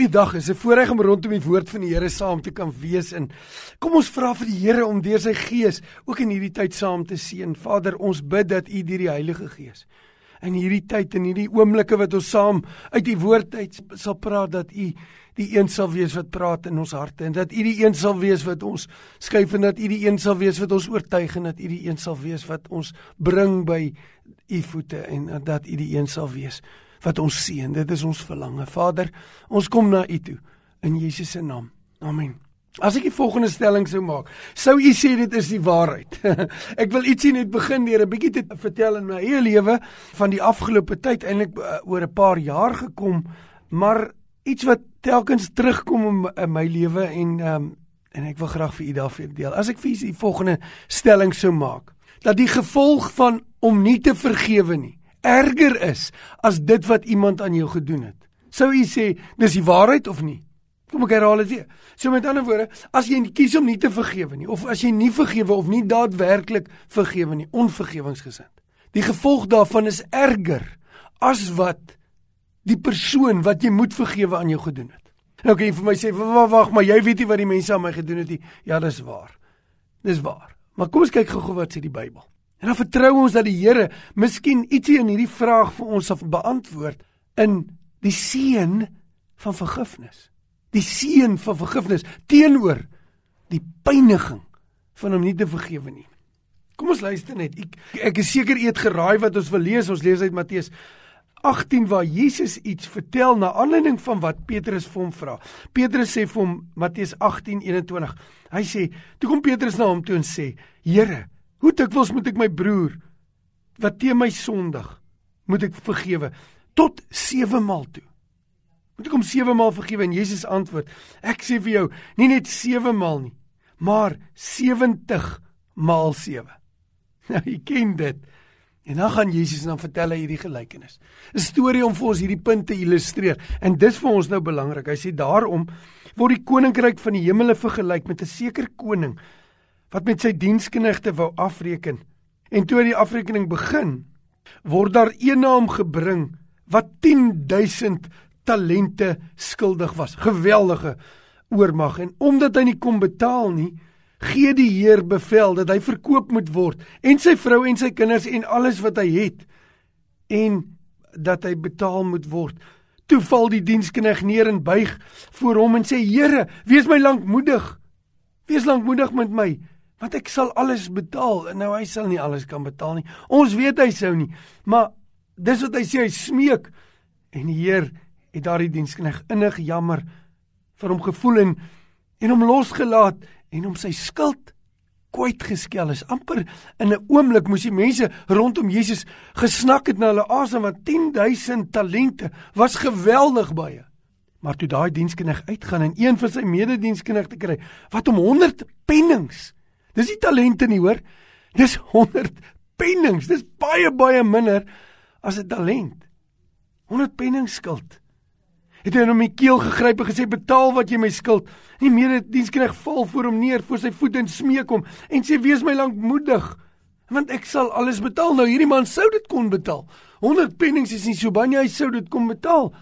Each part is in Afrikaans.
Goeiedag, is 'n voorreg om rondom die woord van die Here saam te kan wees en kom ons vra vir die Here om deur sy Gees ook in hierdie tyd saam te seën. Vader, ons bid dat U deur die Heilige Gees in hierdie tyd en hierdie oomblikke wat ons saam uit die woord uit sal praat dat U die een sal wees wat praat in ons harte en dat U die een sal wees wat ons skuif en dat U die een sal wees wat ons oortuig en dat U die een sal wees wat ons bring by U voete en dat U die een sal wees wat ons seën. Dit is ons verlange. Vader, ons kom na U toe in Jesus se naam. Amen. As ek die volgende stelling sou maak, sou u sê dit is die waarheid. ek wil ietsie net begin deur 'n bietjie te vertel in my eie lewe van die afgelope tyd, eintlik uh, oor 'n paar jaar gekom, maar iets wat telkens terugkom in, in my lewe en um, en ek wil graag vir u daarvoor deel. As ek vir u die volgende stelling sou maak, dat die gevolg van om nie te vergewe nie erger is as dit wat iemand aan jou gedoen het. Sou u sê dis die waarheid of nie? Kom ek herhaal dit weer. So met ander woorde, as jy kies om nie te vergewe nie of as jy nie vergewe of nie daadwerklik vergewe nie, onvergewingsgesind. Die gevolg daarvan is erger as wat die persoon wat jy moet vergewe aan jou gedoen het. Nou kan jy vir my sê, "Wag, maar jy weet nie wat die mense aan my gedoen het nie." Ja, dis waar. Dis waar. Maar kom ons kyk gou-gou wat sê die Bybel. En dan vertrou ons dat die Here miskien ietsie in hierdie vraag vir ons sal beantwoord in die seën van vergifnis. Die seën van vergifnis teenoor die pyniging van om nie te vergewe nie. Kom ons luister net. Ek ek is seker eet geraai wat ons wil lees. Ons lees uit Matteus 18 waar Jesus iets vertel na aanleiding van wat Petrus vir hom vra. Petrus sê vir hom Matteus 18:21. Hy sê, toe kom Petrus na hom toe en sê: "Here, Hoe dikwels moet ek my broer wat teen my sondig moet ek vergewe tot 7 maal toe? Moet ek hom 7 maal vergewe en Jesus antwoord: Ek sê vir jou, nie net 7 maal nie, maar 70 maal 7. Nou jy ken dit. En dan gaan Jesus dan vertel hy hierdie gelykenis. 'n Storie om vir ons hierdie punt te illustreer. En dis vir ons nou belangrik. Hy sê daarom word die koninkryk van die hemele vergelyk met 'n sekere koning wat met sy diensknegte wou afreken. En toe die afrekening begin, word daar een naam gebring wat 10000 talente skuldig was. Geweldige oormag en omdat hy nie kon betaal nie, gee die Heer bevel dat hy verkoop moet word en sy vrou en sy kinders en alles wat hy het en dat hy betaal moet word. Toe val die dienskneg neer en buig voor hom en sê: "Here, wees my lankmoedig. Wees lankmoedig met my want ek sal alles betaal. Nou hy sal nie alles kan betaal nie. Ons weet hy sou nie. Maar dis wat hy sê, hy smeek en die Heer het daardie dienskneg innig jammer vir hom gevoel en en hom losgelaat en hom sy skuld kwyt geskel is. amper in 'n oomblik moes die mense rondom Jesus gesnak het na hulle asem want 10000 talente was geweldig baie. Maar toe daai dienskneg uitgaan en een van sy medediensknegte kry wat hom 100 pennings Dis nie talente nie, hoor. Dis 100 pennings. Dis baie baie minder as 'n talent. 100 pennings skuld. Het hy hom in die keel gegryp en gesê betaal wat jy my skuld. Die mededienskneg val voor hom neer voor sy voete en smeek hom en sê wees my lankmoedig want ek sal alles betaal. Nou hierdie man sou dit kon betaal. 100 pennings is nie so baie nie, hy sou dit kon betaal.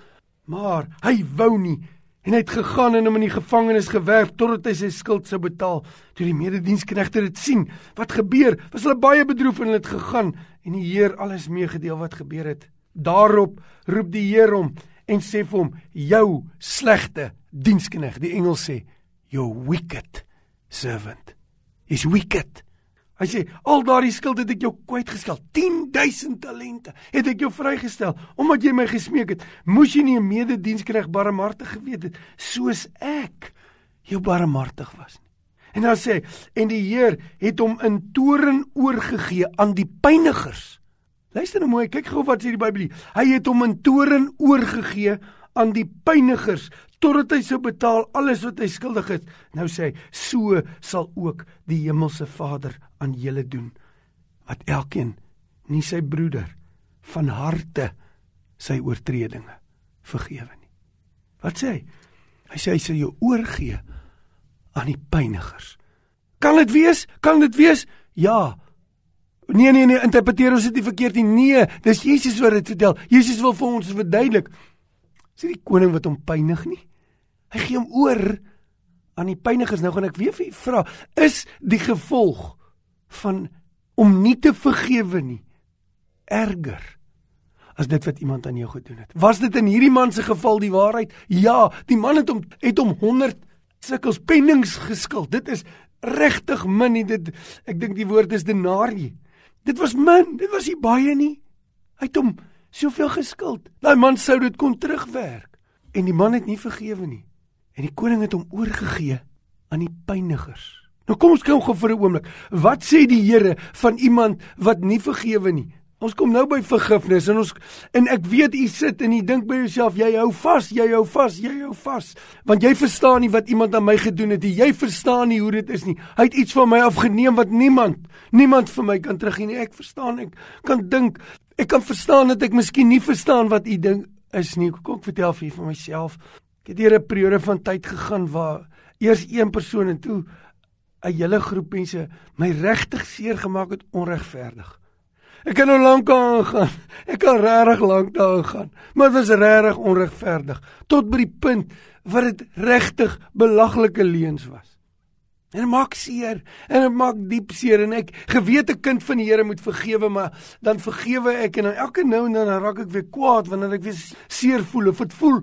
Maar hy wou nie en hy het gegaan en hom in die gevangenis gewerp totdat hy sy skuld sou betaal. Toe die medediensknegte dit sien, wat gebeur? Was hulle baie bedroef en hulle het gegaan en die Heer alles meegedeel wat gebeur het. Daarop roep die Heer hom en sê vir hom: "Jou slegte dienskneg." Die engel sê: "You wicked servant." Is wicked. Hy sê al daardie skuld het ek jou kwytgeskeld. 10000 talente het ek jou vrygestel omdat jy my gesmeek het. Moes jy nie 'n mededienskneg barmhartig geweet het soos ek jou barmhartig was nie. En dan sê en die Heer het hom in toren oorgegee aan die pynigers. Luister nou mooi, kyk gou wat sê die Bybel. Hy het hom in toren oorgegee aan die pynigers totdat hy sou betaal alles wat hy skuldig is. Nou sê hy, so sal ook die hemelse Vader aan julle doen wat elkeen nie sy broeder van harte sy oortredinge vergewe nie. Wat sê hy? Hy sê hy sal jou oorgee aan die pynigers. Kan dit wees? Kan dit wees? Ja. Nee nee nee, interpreteer ons dit nie verkeerd nie. Nee, dis Jesus wat dit vertel. Jesus wil vir ons verduidelik. Is dit die koning wat hom pynig nie? Hy gee hom oor aan die pynigers. Nou gaan ek weer vir u vra, is die gevolg van om nie te vergewe nie erger as dit wat iemand aan jou gedoen het? Was dit in hierdie man se geval die waarheid? Ja, die man het hom het hom 100 sikkels pennings geskuld. Dit is regtig min nie. Dit ek dink die woord is denarii. Dit was min, dit was nie baie nie. Hy het hom soveel geskuld. Daai man sou dit kon terugwerk. En die man het nie vergewe nie. En die koning het hom oorgegee aan die pynigers. Nou kom ons kyk gou vir 'n oomblik. Wat sê die Here van iemand wat nie vergewe nie? Ons kom nou by vergifnis en ons en ek weet u sit en u dink by jouself jy hou vas, jy hou vas, jy hou vas. Want jy verstaan nie wat iemand aan my gedoen het nie. Jy verstaan nie hoe dit is nie. Hy het iets van my afgeneem wat niemand, niemand vir my kan teruggee nie. Ek verstaan ek kan dink, ek kan verstaan dat ek miskien nie verstaan wat u ding is nie. Kom ek vertel vir u van myself. Ek het hier 'n periode van tyd gegaan waar eers een persoon en toe 'n hele groep mense my regtig seer gemaak het onregverdig. Ek kan nou lank aangaan. Ek kan regtig lank daarin gaan. Maar dit was regtig onregverdig tot by die punt wat dit regtig belaglike leuns was. En dit maak seer en dit maak diep seer en ek gewete kind van die Here moet vergewe maar dan vergewe ek en dan elke nou en dan raak ek weer kwaad wanneer ek weer seer voel of dit voel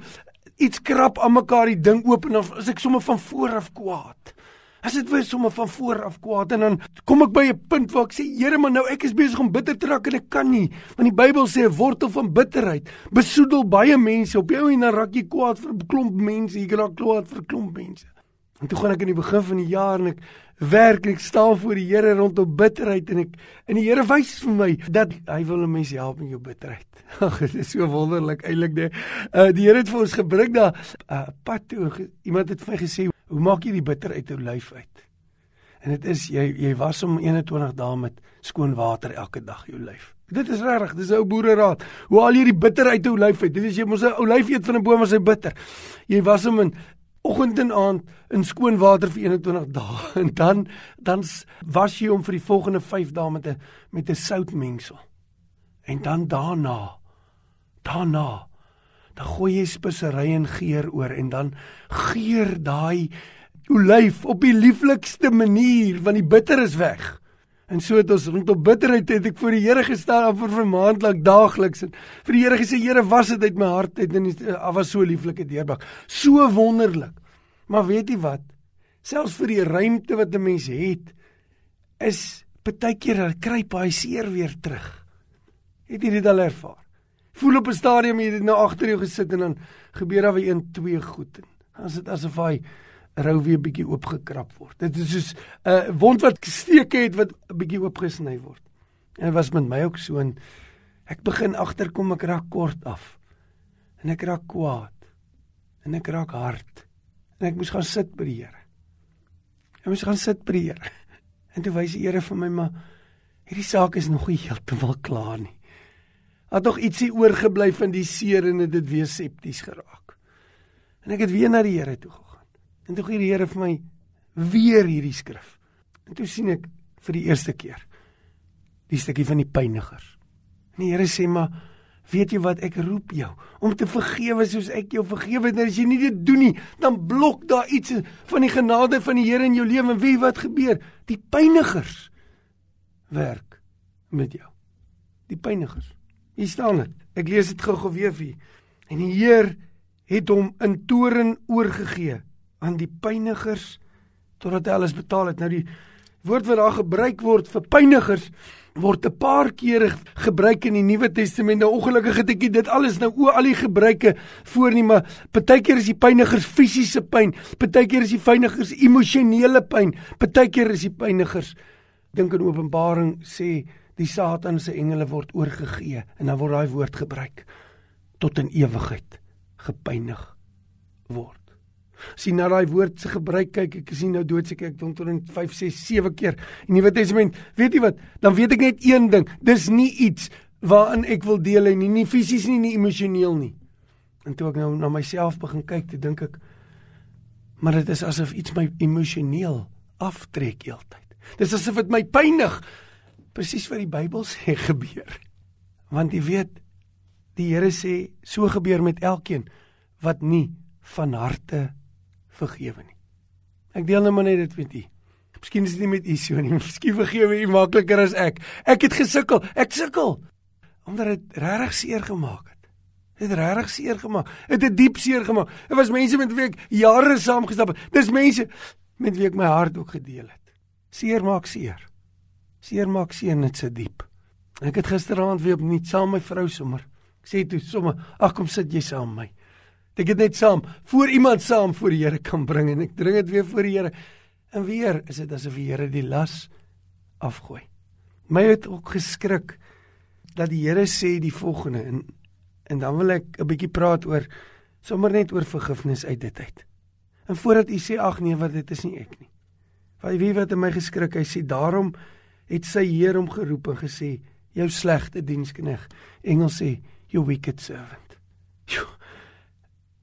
iets krap aan mekaar die ding oop en dan is ek sommer van voor af kwaad. As dit weer sommer van voor af kwaad en dan kom ek by 'n punt waar ek sê Here maar nou ek is besig om bitter te raak en ek kan nie. Want die Bybel sê 'n wortel van bitterheid besoedel baie mense. Op jou en dan raak jy kwaad vir 'n klomp mense jy raak kwaad vir 'n klomp mense. En toe gaan ek in die begin van die jaar en ek werk ek staan voor die Here rondom bitterheid en ek en die Here wys vir my dat hy wil mense help in jou bitterheid ag dit is so wonderlik eintlik nee uh, die Here het vir ons gebring daar 'n uh, pad toe iemand het vir my gesê Hoe maak jy die bitter uit jou lyf uit? En dit is jy jy was om 21 dae met skoon water elke dag jou lyf. Dit is regtig, dis 'n ou boere raad. Hoe al jy die bitter uit jou lyf uit? Dit is jy mos 'n ou lyf eet van 'n boom as hy bitter. Jy was hom in oggend en aand in skoon water vir 21 dae en dan dan was jy hom vir die volgende 5 dae met 'n met 'n soutmengsel. En dan daarna daarna dan gooi jy spesery en geur oor en dan geur daai olyf op die lieflikste manier want die bitter is weg. En so het ons rondom bitterheid het ek voor die Here gestaan vir 'n maand lank daagliks en vir die Here gesê Here was dit uit my hart uit en dit was so lieflike deurbak. So wonderlik. Maar weet jy wat? Selfs vir die ruimte wat 'n mens het is baie keer kruip hy seer weer terug. Het jy dit al ervaar? voel op 'n stadium jy het nou agter jou gesit en dan gebeur daar weer een twee goed en dan is dit asof hy rou weer bietjie oopgekrap word. Dit is soos 'n uh, wond wat steke het wat bietjie oopgesny word. En was met my ook so en ek begin agterkom ek raak kort af. En ek raak kwaad. En ek raak hard. En ek moes gaan sit by die Here. Ek moes gaan sit by die Here. En toe wys die Here vir my maar hierdie saak is nog nie heeltemal klaar nie het nog ietsie oorgebly van die seer en dit weer septies geraak. En ek het weer na die Here toe gegaan. En toe gee die Here vir my weer hierdie skrif. En toe sien ek vir die eerste keer die stukkie van die pynigers. En die Here sê maar weet jy wat ek roep jou om te vergewe soos ek jou vergewe het. En as jy nie dit doen nie, dan blok daar iets van die genade van die Here in jou lewe. En wie wat gebeur? Die pynigers werk met jou. Die pynigers Hier staan dit. Ek lees dit gou-gou weer vir. En die Heer het hom in toren oorgegee aan die pynigers totdat hy alles betaal het. Nou die woord wat daar gebruik word vir pynigers word 'n paar kere gebruik in die Nuwe Testament. Nou ongelukkig het ek dit alles nou o al die gebruike voor nie, maar partykeer is die pynigers fisiese pyn, partykeer is die pynigers emosionele pyn, partykeer is die pynigers dink in Openbaring sê die Satan se engele word oorgegee en dan word daai woord gebruik tot in ewigheid gepynig word. Sien nou daai woord se gebruik kyk ek sien nou doodseker ek dink tot in 5 6 7 keer in die Nuwe Testament. Weet jy wat? Dan weet ek net een ding. Dis nie iets waarin ek wil deel nie, nie fisies nie, nie emosioneel nie. En toe ek nou na myself begin kyk, te dink ek maar dit is asof iets my emosioneel aftrek heeltyd. Dis asof dit my pynig presies wat die Bybel sê gebeur. Want jy weet die Here sê so gebeur met elkeen wat nie van harte vergewe nie. Ek deel nou maar net dit met u. Miskien is dit nie met u so nie. Miskien vergewe u makliker as ek. Ek het gesukkel. Ek sukkel omdat dit regtig seer gemaak het. Dit het regtig seer gemaak. Dit het diep seer gemaak. Dit was mense met wie ek jare saam gestap het. Dis mense met wie ek my hart ook gedeel het. Seer maak seer. Seer maak seer net so diep. Ek het gisteraand weer opnuut saam met my vrou sommer. Ek sê toe sommer, ag kom sit jy saam met my. Ek het net saam voor iemand saam voor die Here kan bring en ek dring dit weer voor die Here. En weer is dit asof die Here die las afgooi. My het ook geskrik dat die Here sê die volgende en En dan wil ek 'n bietjie praat oor sommer net oor vergifnis uit dit uit. En voordat u sê ag nee, wat dit is nie ek nie. Want wie wat in my geskrik, hy sê daarom het sy Heer hom geroep en gesê jou slegte dienskneg. Engels sê you wicked servant. Jo.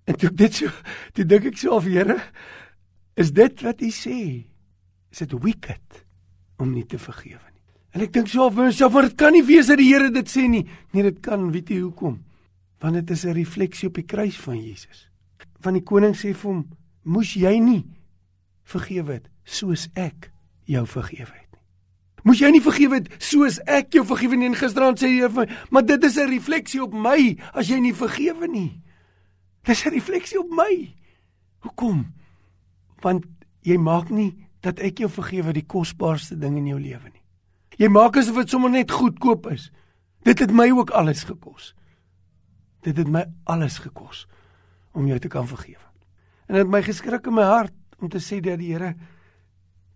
En toe dit so, toe dink ek so of Here, is dit wat u sê? Is dit wicked om nie te vergewe nie? En ek dink so of myself, maar dit kan nie wees dat die Here dit sê nie. Nee, dit kan, weet jy hoekom? want dit is 'n refleksie op die kruis van Jesus. Van die koning sê vir hom, "Moes jy nie vergewe het soos ek jou vergewe het nie? Moes jy nie vergewe het soos ek jou vergewe nie?" En gisterand sê hy vir my, "Maar dit is 'n refleksie op my as jy nie vergewe nie." Dis 'n refleksie op my. Hoekom? Want jy maak nie dat ek jou vergewe die kosbaarste ding in jou lewe nie. Jy maak asof dit sommer net goedkoop is. Dit het my ook alles gekos. Dit het my alles gekos om jou te kan vergewe. En dit my geskrik in my hart om te sê dat die Here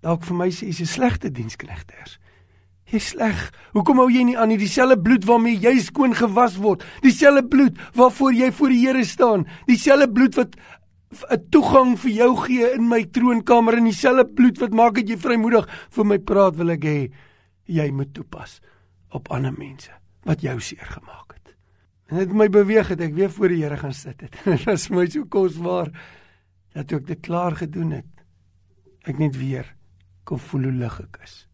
dalk vir my sê jy's 'n slegte diensknegters. Jy's sleg. Hoekom hou jy nie aan dieselfde bloed waarmee jy skoon gewas word? Dieselfde bloed waarvoor jy voor die Here staan. Dieselfde bloed wat 'n toegang vir jou gee in my troonkamer en dieselfde bloed wat maak dat jy vrymoedig vir my praat wil ek hê jy moet toepas op ander mense wat jou seer gemaak het. En dit my beweeg het ek weer voor die Here gaan sit het. Dit was my so kosbaar dat ek dit klaar gedoen het. Ek net weer kon voel hoe lig ek is.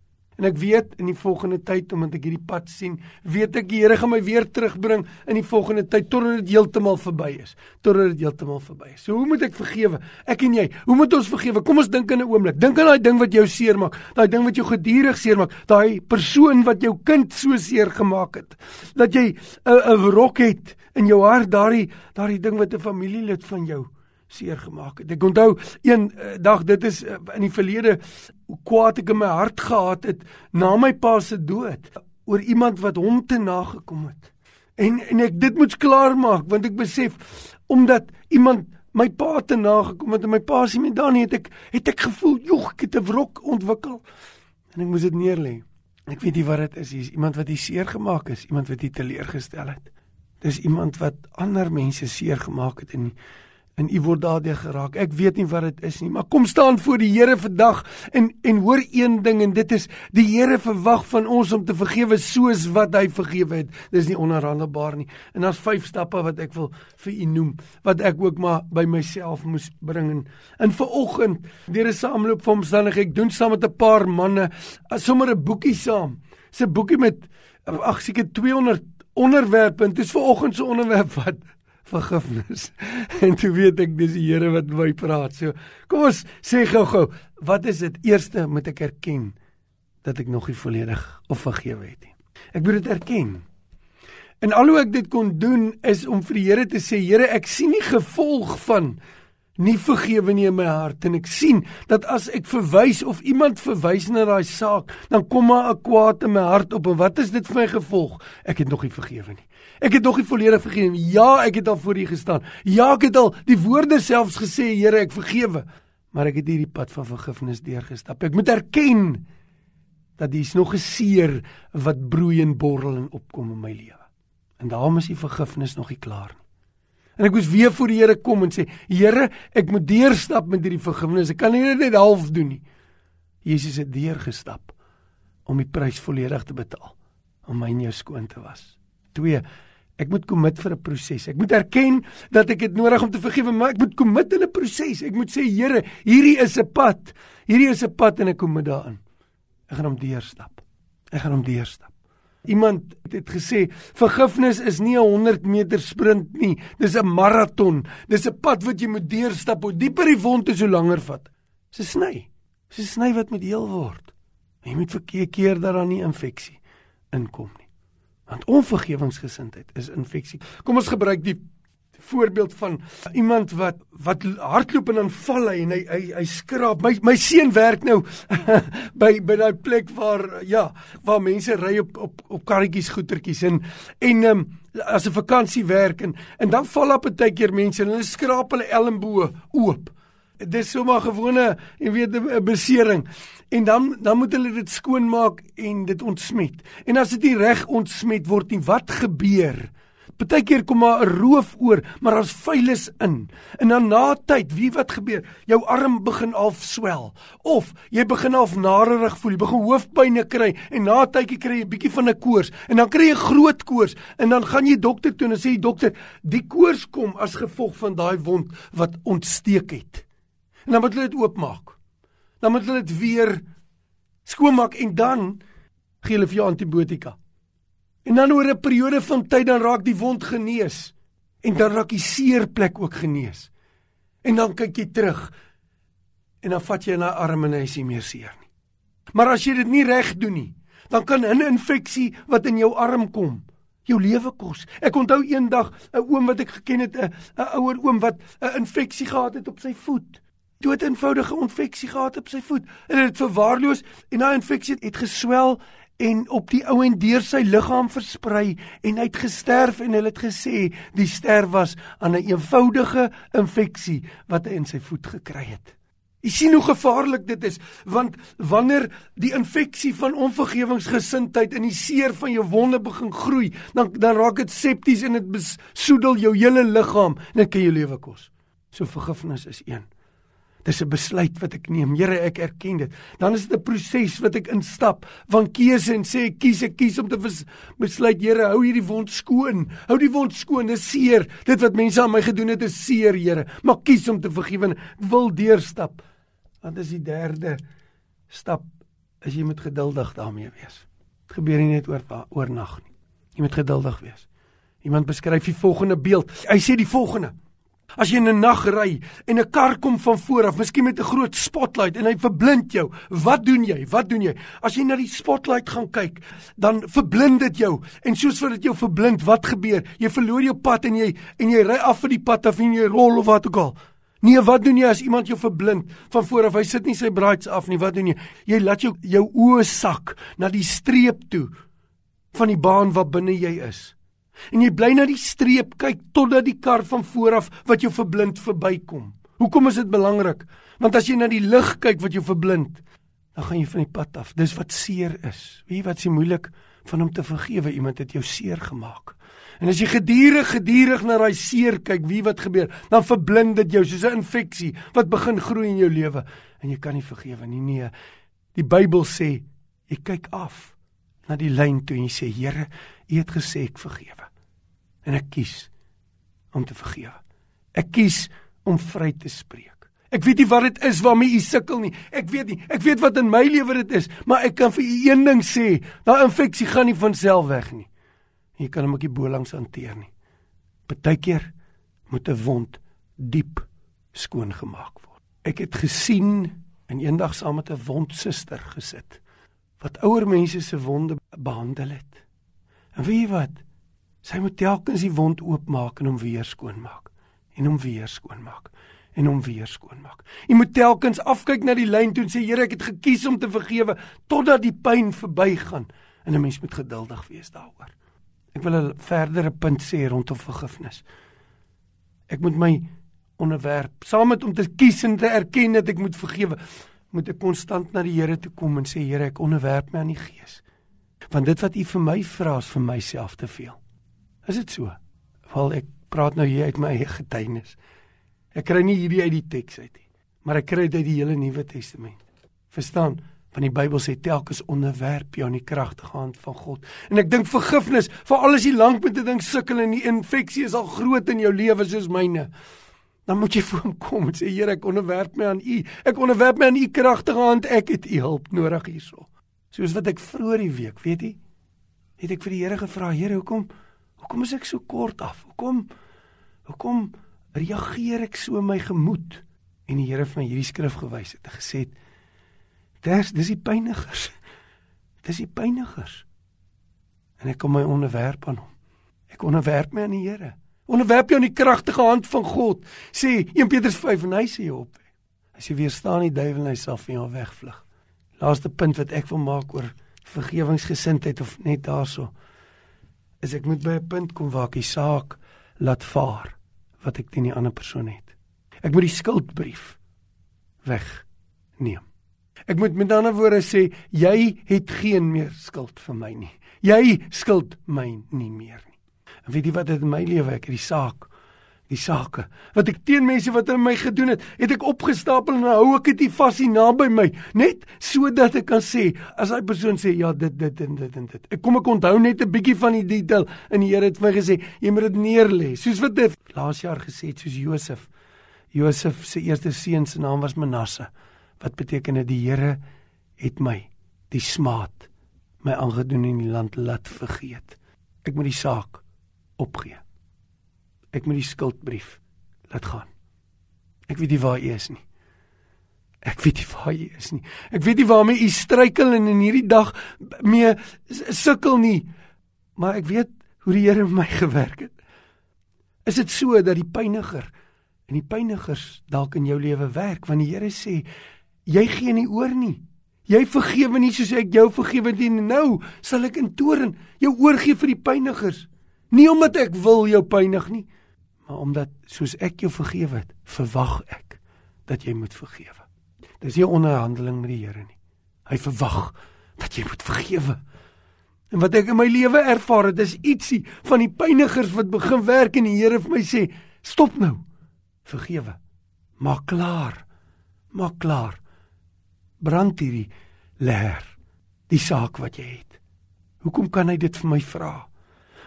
En ek weet in die volgende tyd omdat ek hierdie pad sien, weet ek die Here gaan my weer terugbring in die volgende tyd totdat dit heeltemal verby is. Totdat dit heeltemal verby is. So hoe moet ek vergewe? Ek en jy, hoe moet ons vergewe? Kom ons dink in 'n oomblik. Dink aan daai ding wat jou seermaak, daai ding wat jou gedurig seermaak, daai persoon wat jou kind so seer gemaak het. Dat jy 'n wrok het in jou hart, daai daai ding wat 'n familielid van jou seer gemaak het. Ek onthou een uh, dag dit is uh, in die verlede kwaad ek in my hart gehad het na my pa se dood oor iemand wat hom te nagekom het. En en ek dit moet klaar maak want ek besef omdat iemand my pa te nagekom het en my pa se met dan het ek het ek gevoel jog ek het 'n wrok ontwikkel en ek moes dit neerlê. Ek weet nie wat dit is, is iemand wat hier seer gemaak is, iemand wat hier teleurgestel het. Dis iemand wat ander mense seer gemaak het en en u word daardeur geraak. Ek weet nie wat dit is nie, maar kom staan voor die Here vandag en en hoor een ding en dit is die Here verwag van ons om te vergewe soos wat hy vergewe het. Dis nie onherhandelbaar nie. En daar's vyf stappe wat ek wil vir u noem wat ek ook maar by myself moes bring en in vanoggend deur 'n saamloop van omstandighede ek doen saam met 'n paar manne sommer 'n boekie saam. 'n boekie met ag seker 200 onderwerpe en dis vanoggend se onderwerp wat vergifnis. En toe weet ek dis die Here wat my praat. So kom ons sê gou-gou, wat is dit? Eerste moet ek erken dat ek nog nie volledig of vergewe het nie. Ek moet dit erken. En al hoe ek dit kon doen is om vir die Here te sê, Here, ek sien nie gevolg van nie vergewe nie in my hart en ek sien dat as ek verwys of iemand verwys na daai saak, dan kom maar 'n kwaad in my hart op en wat is dit vir my gevolg? Ek het nog nie vergewe nie. Ek het nog nie volledig vergewe nie. Ja, ek het al voor U gestaan. Ja, ek het al die woorde selfs gesê, Here, ek vergewe. Maar ek het hierdie pad van vergifnis deurgestap. Ek moet erken dat dis nog 'n seer wat broei en borrel en opkom in my lewe. En daarom is die vergifnis nog nie klaar nie. En ek moes weer voor die Here kom en sê, Here, ek moet deurstap met hierdie vergifnis. Ek kan nie net half doen nie. Jesus het deurgestap om die prys volledig te betaal om my en jou skoon te was. 2. Ek moet kommit vir 'n proses. Ek moet erken dat ek dit nodig om te vergewe, maar ek moet kommit in 'n proses. Ek moet sê, Here, hierdie is 'n pad. Hierdie is 'n pad en ek kom met daarin. Ek gaan hom deurstap. Ek gaan hom deurstap. Iemand het gesê vergifnis is nie 'n 100 meter sprint nie, dis 'n maraton. Dis 'n pad wat jy moet deurstap. Hoe dieper die wond is, hoe langer vat. Dis 'n sny. Dis 'n sny wat moet heel word. Jy moet verkeer keer dat daar nie infeksie inkom nie. Want onvergewensgesindheid is infeksie. Kom ons gebruik die voorbeeld van iemand wat wat hardloop en dan val hy en hy hy, hy skraap. My my seun werk nou by by daai plek waar ja, waar mense ry op op op karretjies goetertjies en en um, as 'n vakansie werk en en dan val op 'n tydjie mense en hulle skraap hulle elmboë oop. Dis sommer gewone, jy weet 'n besering. En dan dan moet hulle dit skoonmaak en dit ontsmet. En as dit nie reg ontsmet word nie, wat gebeur? Partykeer kom maar 'n roof oor, maar daar's vuilis in. En dan na tyd, wie wat gebeur? Jou arm begin al swel of jy begin al narerig voel, jy begin hoofpynne kry en na tydjie kry jy 'n bietjie van 'n koors en dan kry jy groot koors en dan gaan jy dokter toe en sê die dokter, die koors kom as gevolg van daai wond wat ontsteek het. En dan moet hulle dit oopmaak. Dan moet hulle dit weer skoonmaak en dan gee hulle vir jou antibiotika. En dan oor 'n periode van tyd dan raak die wond genees en dan raak die seerplek ook genees. En dan kyk jy terug en dan vat jy na arm en hy is nie meer seer nie. Maar as jy dit nie reg doen nie, dan kan 'n infeksie wat in jou arm kom jou lewe kos. Ek onthou eendag 'n oom wat ek geken het, 'n ouer oom wat 'n infeksie gehad het op sy voet. Dood eenvoudige infeksie gehad op sy voet. En dit het verwaarloos en daai infeksie het geswel en op die ou en deur sy liggaam versprei en hy het gesterf en hulle het gesê die sterf was aan 'n eenvoudige infeksie wat hy in sy voet gekry het. Jy sien hoe gevaarlik dit is want wanneer die infeksie van onvergewingsgesindheid in die seer van jou wonde begin groei, dan dan raak dit septies en dit besoedel jou hele liggaam en dit kan jou lewe kos. So vergifnis is een. Dis 'n besluit wat ek neem. Here, ek erken dit. Dan is dit 'n proses wat ek instap van keuse en sê ek kies ek kies om te besluit, Here, hou hierdie wond skoon. Hou die wond skoon. Dis seer. Dit wat mense aan my gedoen het is seer, Here. Maar kies om te vergewe en wil deurstap. Want dis die derde stap is jy moet geduldig daarmee wees. Dit gebeur nie net oor oornag nie. Jy moet geduldig wees. Iemand beskryf die volgende beeld. Hy sê die volgende: As jy in 'n nag ry en 'n kar kom van voor af, miskien met 'n groot spotlight en hy verblind jou, wat doen jy? Wat doen jy? As jy na die spotlight gaan kyk, dan verblind dit jou. En soos wat dit jou verblind, wat gebeur? Jy verloor jou pad en jy en jy ry af van die pad af en jy rol of wat ook al. Nee, wat doen jy as iemand jou verblind van voor af? Hy sit nie sy braids af nie. Wat doen jy? Jy laat jou jou oë sak na die streep toe van die baan wat binne jy is. En jy bly na die streep kyk totdat die kar van vooraf wat jou verblind verbykom. Hoekom is dit belangrik? Want as jy na die lig kyk wat jou verblind, dan gaan jy van die pad af. Dis wat seer is. Wie wat s'ie moeilik van om te vergewe iemand het jou seer gemaak. En as jy gedurig gedurig na daai seer kyk, wie wat gebeur, dan verblind dit jou soos 'n infeksie wat begin groei in jou lewe en jy kan nie vergewe nie. Nee. Die Bybel sê jy kyk af na die lyn toe en jy sê Here, U het gesê ek vergewe. En ek kies om te vergewe. Ek kies om vry te spreek. Ek weet nie wat dit is waarmee u sukkel nie. Ek weet nie. Ek weet wat in my lewe dit is, maar ek kan vir u een ding sê, daai infeksie gaan nie van self weg nie. Jy kan hom ook nie bolangs hanteer nie. Partykeer moet 'n wond diep skoon gemaak word. Ek het gesien en eendag saam met 'n wondsuster gesit wat ouer mense se wonde behandel het. En weet jy wat? Sy moet telkens die wond oopmaak en hom weer skoonmaak en hom weer skoonmaak en hom weer skoonmaak. Jy moet telkens afkyk na die lyn toe en sê Here, ek het gekies om te vergewe totdat die pyn verbygaan en 'n mens moet geduldig wees daaroor. Ek wil 'n verdere punt sê rondom vergifnis. Ek moet my onderwerp saam met om te kies en te erken dat ek moet vergewe, moet ek konstant na die Here toe kom en sê Here, ek onderwerp my aan die Gees. Want dit wat U vir my vra is vir myself te veel. Is dit so? Wel ek praat nou hier uit my eie getuienis. Ek kry nie hierdie uit die teks uit nie, maar ek kry dit uit die hele Nuwe Testament. Verstaan? Van die Bybel sê telkens onderwerp jou aan die kragtige hand van God. En ek dink vergifnis, vir alles hier lank met 'n ding sukkel en die infeksie is al groot in jou lewe soos myne. Dan moet jy voor hom kom en sê Here, ek onderwerp my aan U. Ek onderwerp my aan U kragtige hand. Ek het U hulp nodig hierso. Soos wat ek vroeër die week, weet jy? het ek vir die Here gevra, Here, hoekom hoekom is ek so kort af? Hoekom hoekom reageer ek so in my gemoed? En die Here het my hierdie skrif gewys het en gesê, "Dis dis die pynigers. Dis die pynigers." En ek kom my onderwerp aan hom. Ek onderwerp my aan die Here. Onderwerp jou aan die kragtige hand van God. Sê 1 Petrus 5 en hy sê op. As jy weerstaan die duiwel en hy sal van jou wegvlug. Laaste punt wat ek wil maak oor vergewingsgesindheid of net daarso is ek moet by 'n punt kom waar ek die saak laat vaar wat ek teen die ander persoon het. Ek moet die skuldbrief wegneem. Ek moet met ander woorde sê jy het geen meer skuld vir my nie. Jy skuld my nie meer nie. En weet jy wat dit in my lewe ek het die saak die sake wat ek teen mense wat aan my gedoen het, het ek opgestapel en hou ek dit vas hier naby my, net sodat ek kan sê as daai persoon sê ja, dit dit en dit en dit. Ek kom ek onthou net 'n bietjie van die detail en die Here het vir my gesê, jy moet dit neerlê. Soos wat dit laas jaar gesê het, soos Josef. Josef se eerste seun se naam was Manasse. Wat beteken dit die Here het my die smaad my aangedoen in die land laat vergeet. Ek moet die saak opgee. Ek moet die skuldbrief laat gaan. Ek weet nie waar u is nie. Ek weet nie waar u is nie. Ek weet nie waarmee u struikel en in hierdie dag mee sukkel nie. Maar ek weet hoe die Here my gewerk het. Is dit so dat die pyniger en die pynigers dalk in jou lewe werk want die Here sê jy gee nie oor nie. Jy vergewe nie soos ek jou vergewe het nie. Nou sal ek in toorn jou oorgee vir die pynigers. Nie omdat ek wil jou pynig nie, maar omdat soos ek jou vergewe het, verwag ek dat jy moet vergewe. Dis nie 'n onderhandeling met die Here nie. Hy verwag dat jy moet vergewe. En wat ek in my lewe ervaar het, is ietsie van die pynigers wat begin werk en die Here vir my sê, "Stop nou. Vergewe. Maak klaar. Maak klaar. Brand hierdie leer, die saak wat jy het. Hoekom kan hy dit vir my vra?"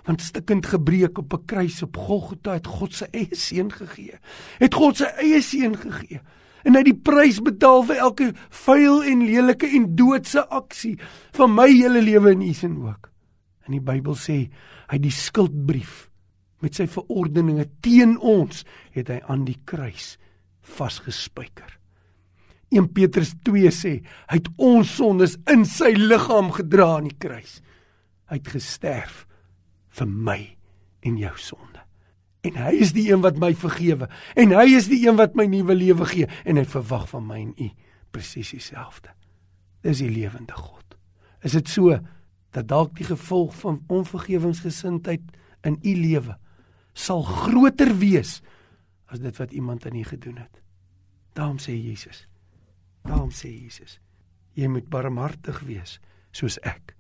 Want stikkend gebreek op 'n kruis op Golgotha het God se eie seun gegee. Het God se eie seun gegee. En hy het die prys betaal vir elke vuil en lelike en doodse aksie van my hele lewe en u se ook. En die Bybel sê hy die skuldbrief met sy verordeninge teen ons het hy aan die kruis vasgespijker. 1 Petrus 2 sê hy het ons sondes in sy liggaam gedra aan die kruis. Hy het gesterf vir my en jou sonde. En hy is die een wat my vergewe en hy is die een wat my nuwe lewe gee en hy verwag van my en u presies dieselfde. Dis die lewende God. Is dit so dat dalk die gevolg van onvergewensgesindheid in u lewe sal groter wees as dit wat iemand aan u gedoen het? Daarom sê Jesus. Daarom sê Jesus, jy moet barmhartig wees soos ek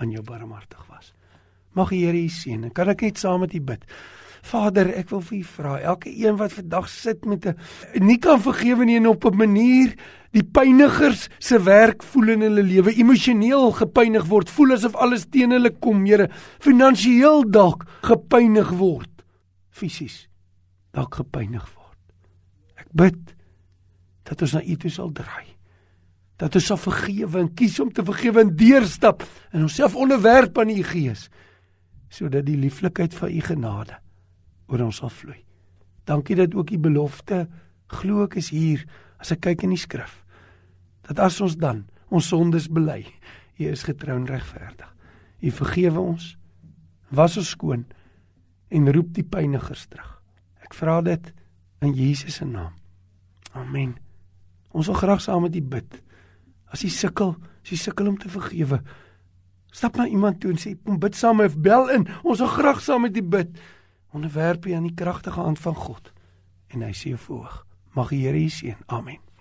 aan jou barmhartig was. Mag die Here u seën. Kan ek net saam met u bid? Vader, ek wil vir u vra, elke een wat vandag sit met 'n nie kan vergewe nie en op 'n manier die pynigers se werk voel in hulle lewe, emosioneel gepynig word, voel asof alles teen hulle kom, Here, finansiëel dalk gepynig word, fisies dalk gepynig word. Ek bid dat ons na U toe sal draai. Dat ons sal vergewe en kies om te vergewe en deurstap en onsself onderwerp aan U Gees sodat die lieflikheid van u genade oor ons sal vloei. Dankie dat ook u belofte glo ek is hier as ek kyk in die skrif. Dat as ons dan ons sondes bely, u is getrou en regverdig. U vergewe ons, was ons skoon en roep die pynigers terug. Ek vra dit in Jesus se naam. Amen. Ons wil graag saam met u bid. As u sukkel, as u sukkel om te vergewe, Stap na iemand toe en sê kom bid saam of bel in. Ons wil graag saam met u bid. Onderwerp u aan die kragtige hand van God en hy sê jou voog. Mag die Here u seën. Amen.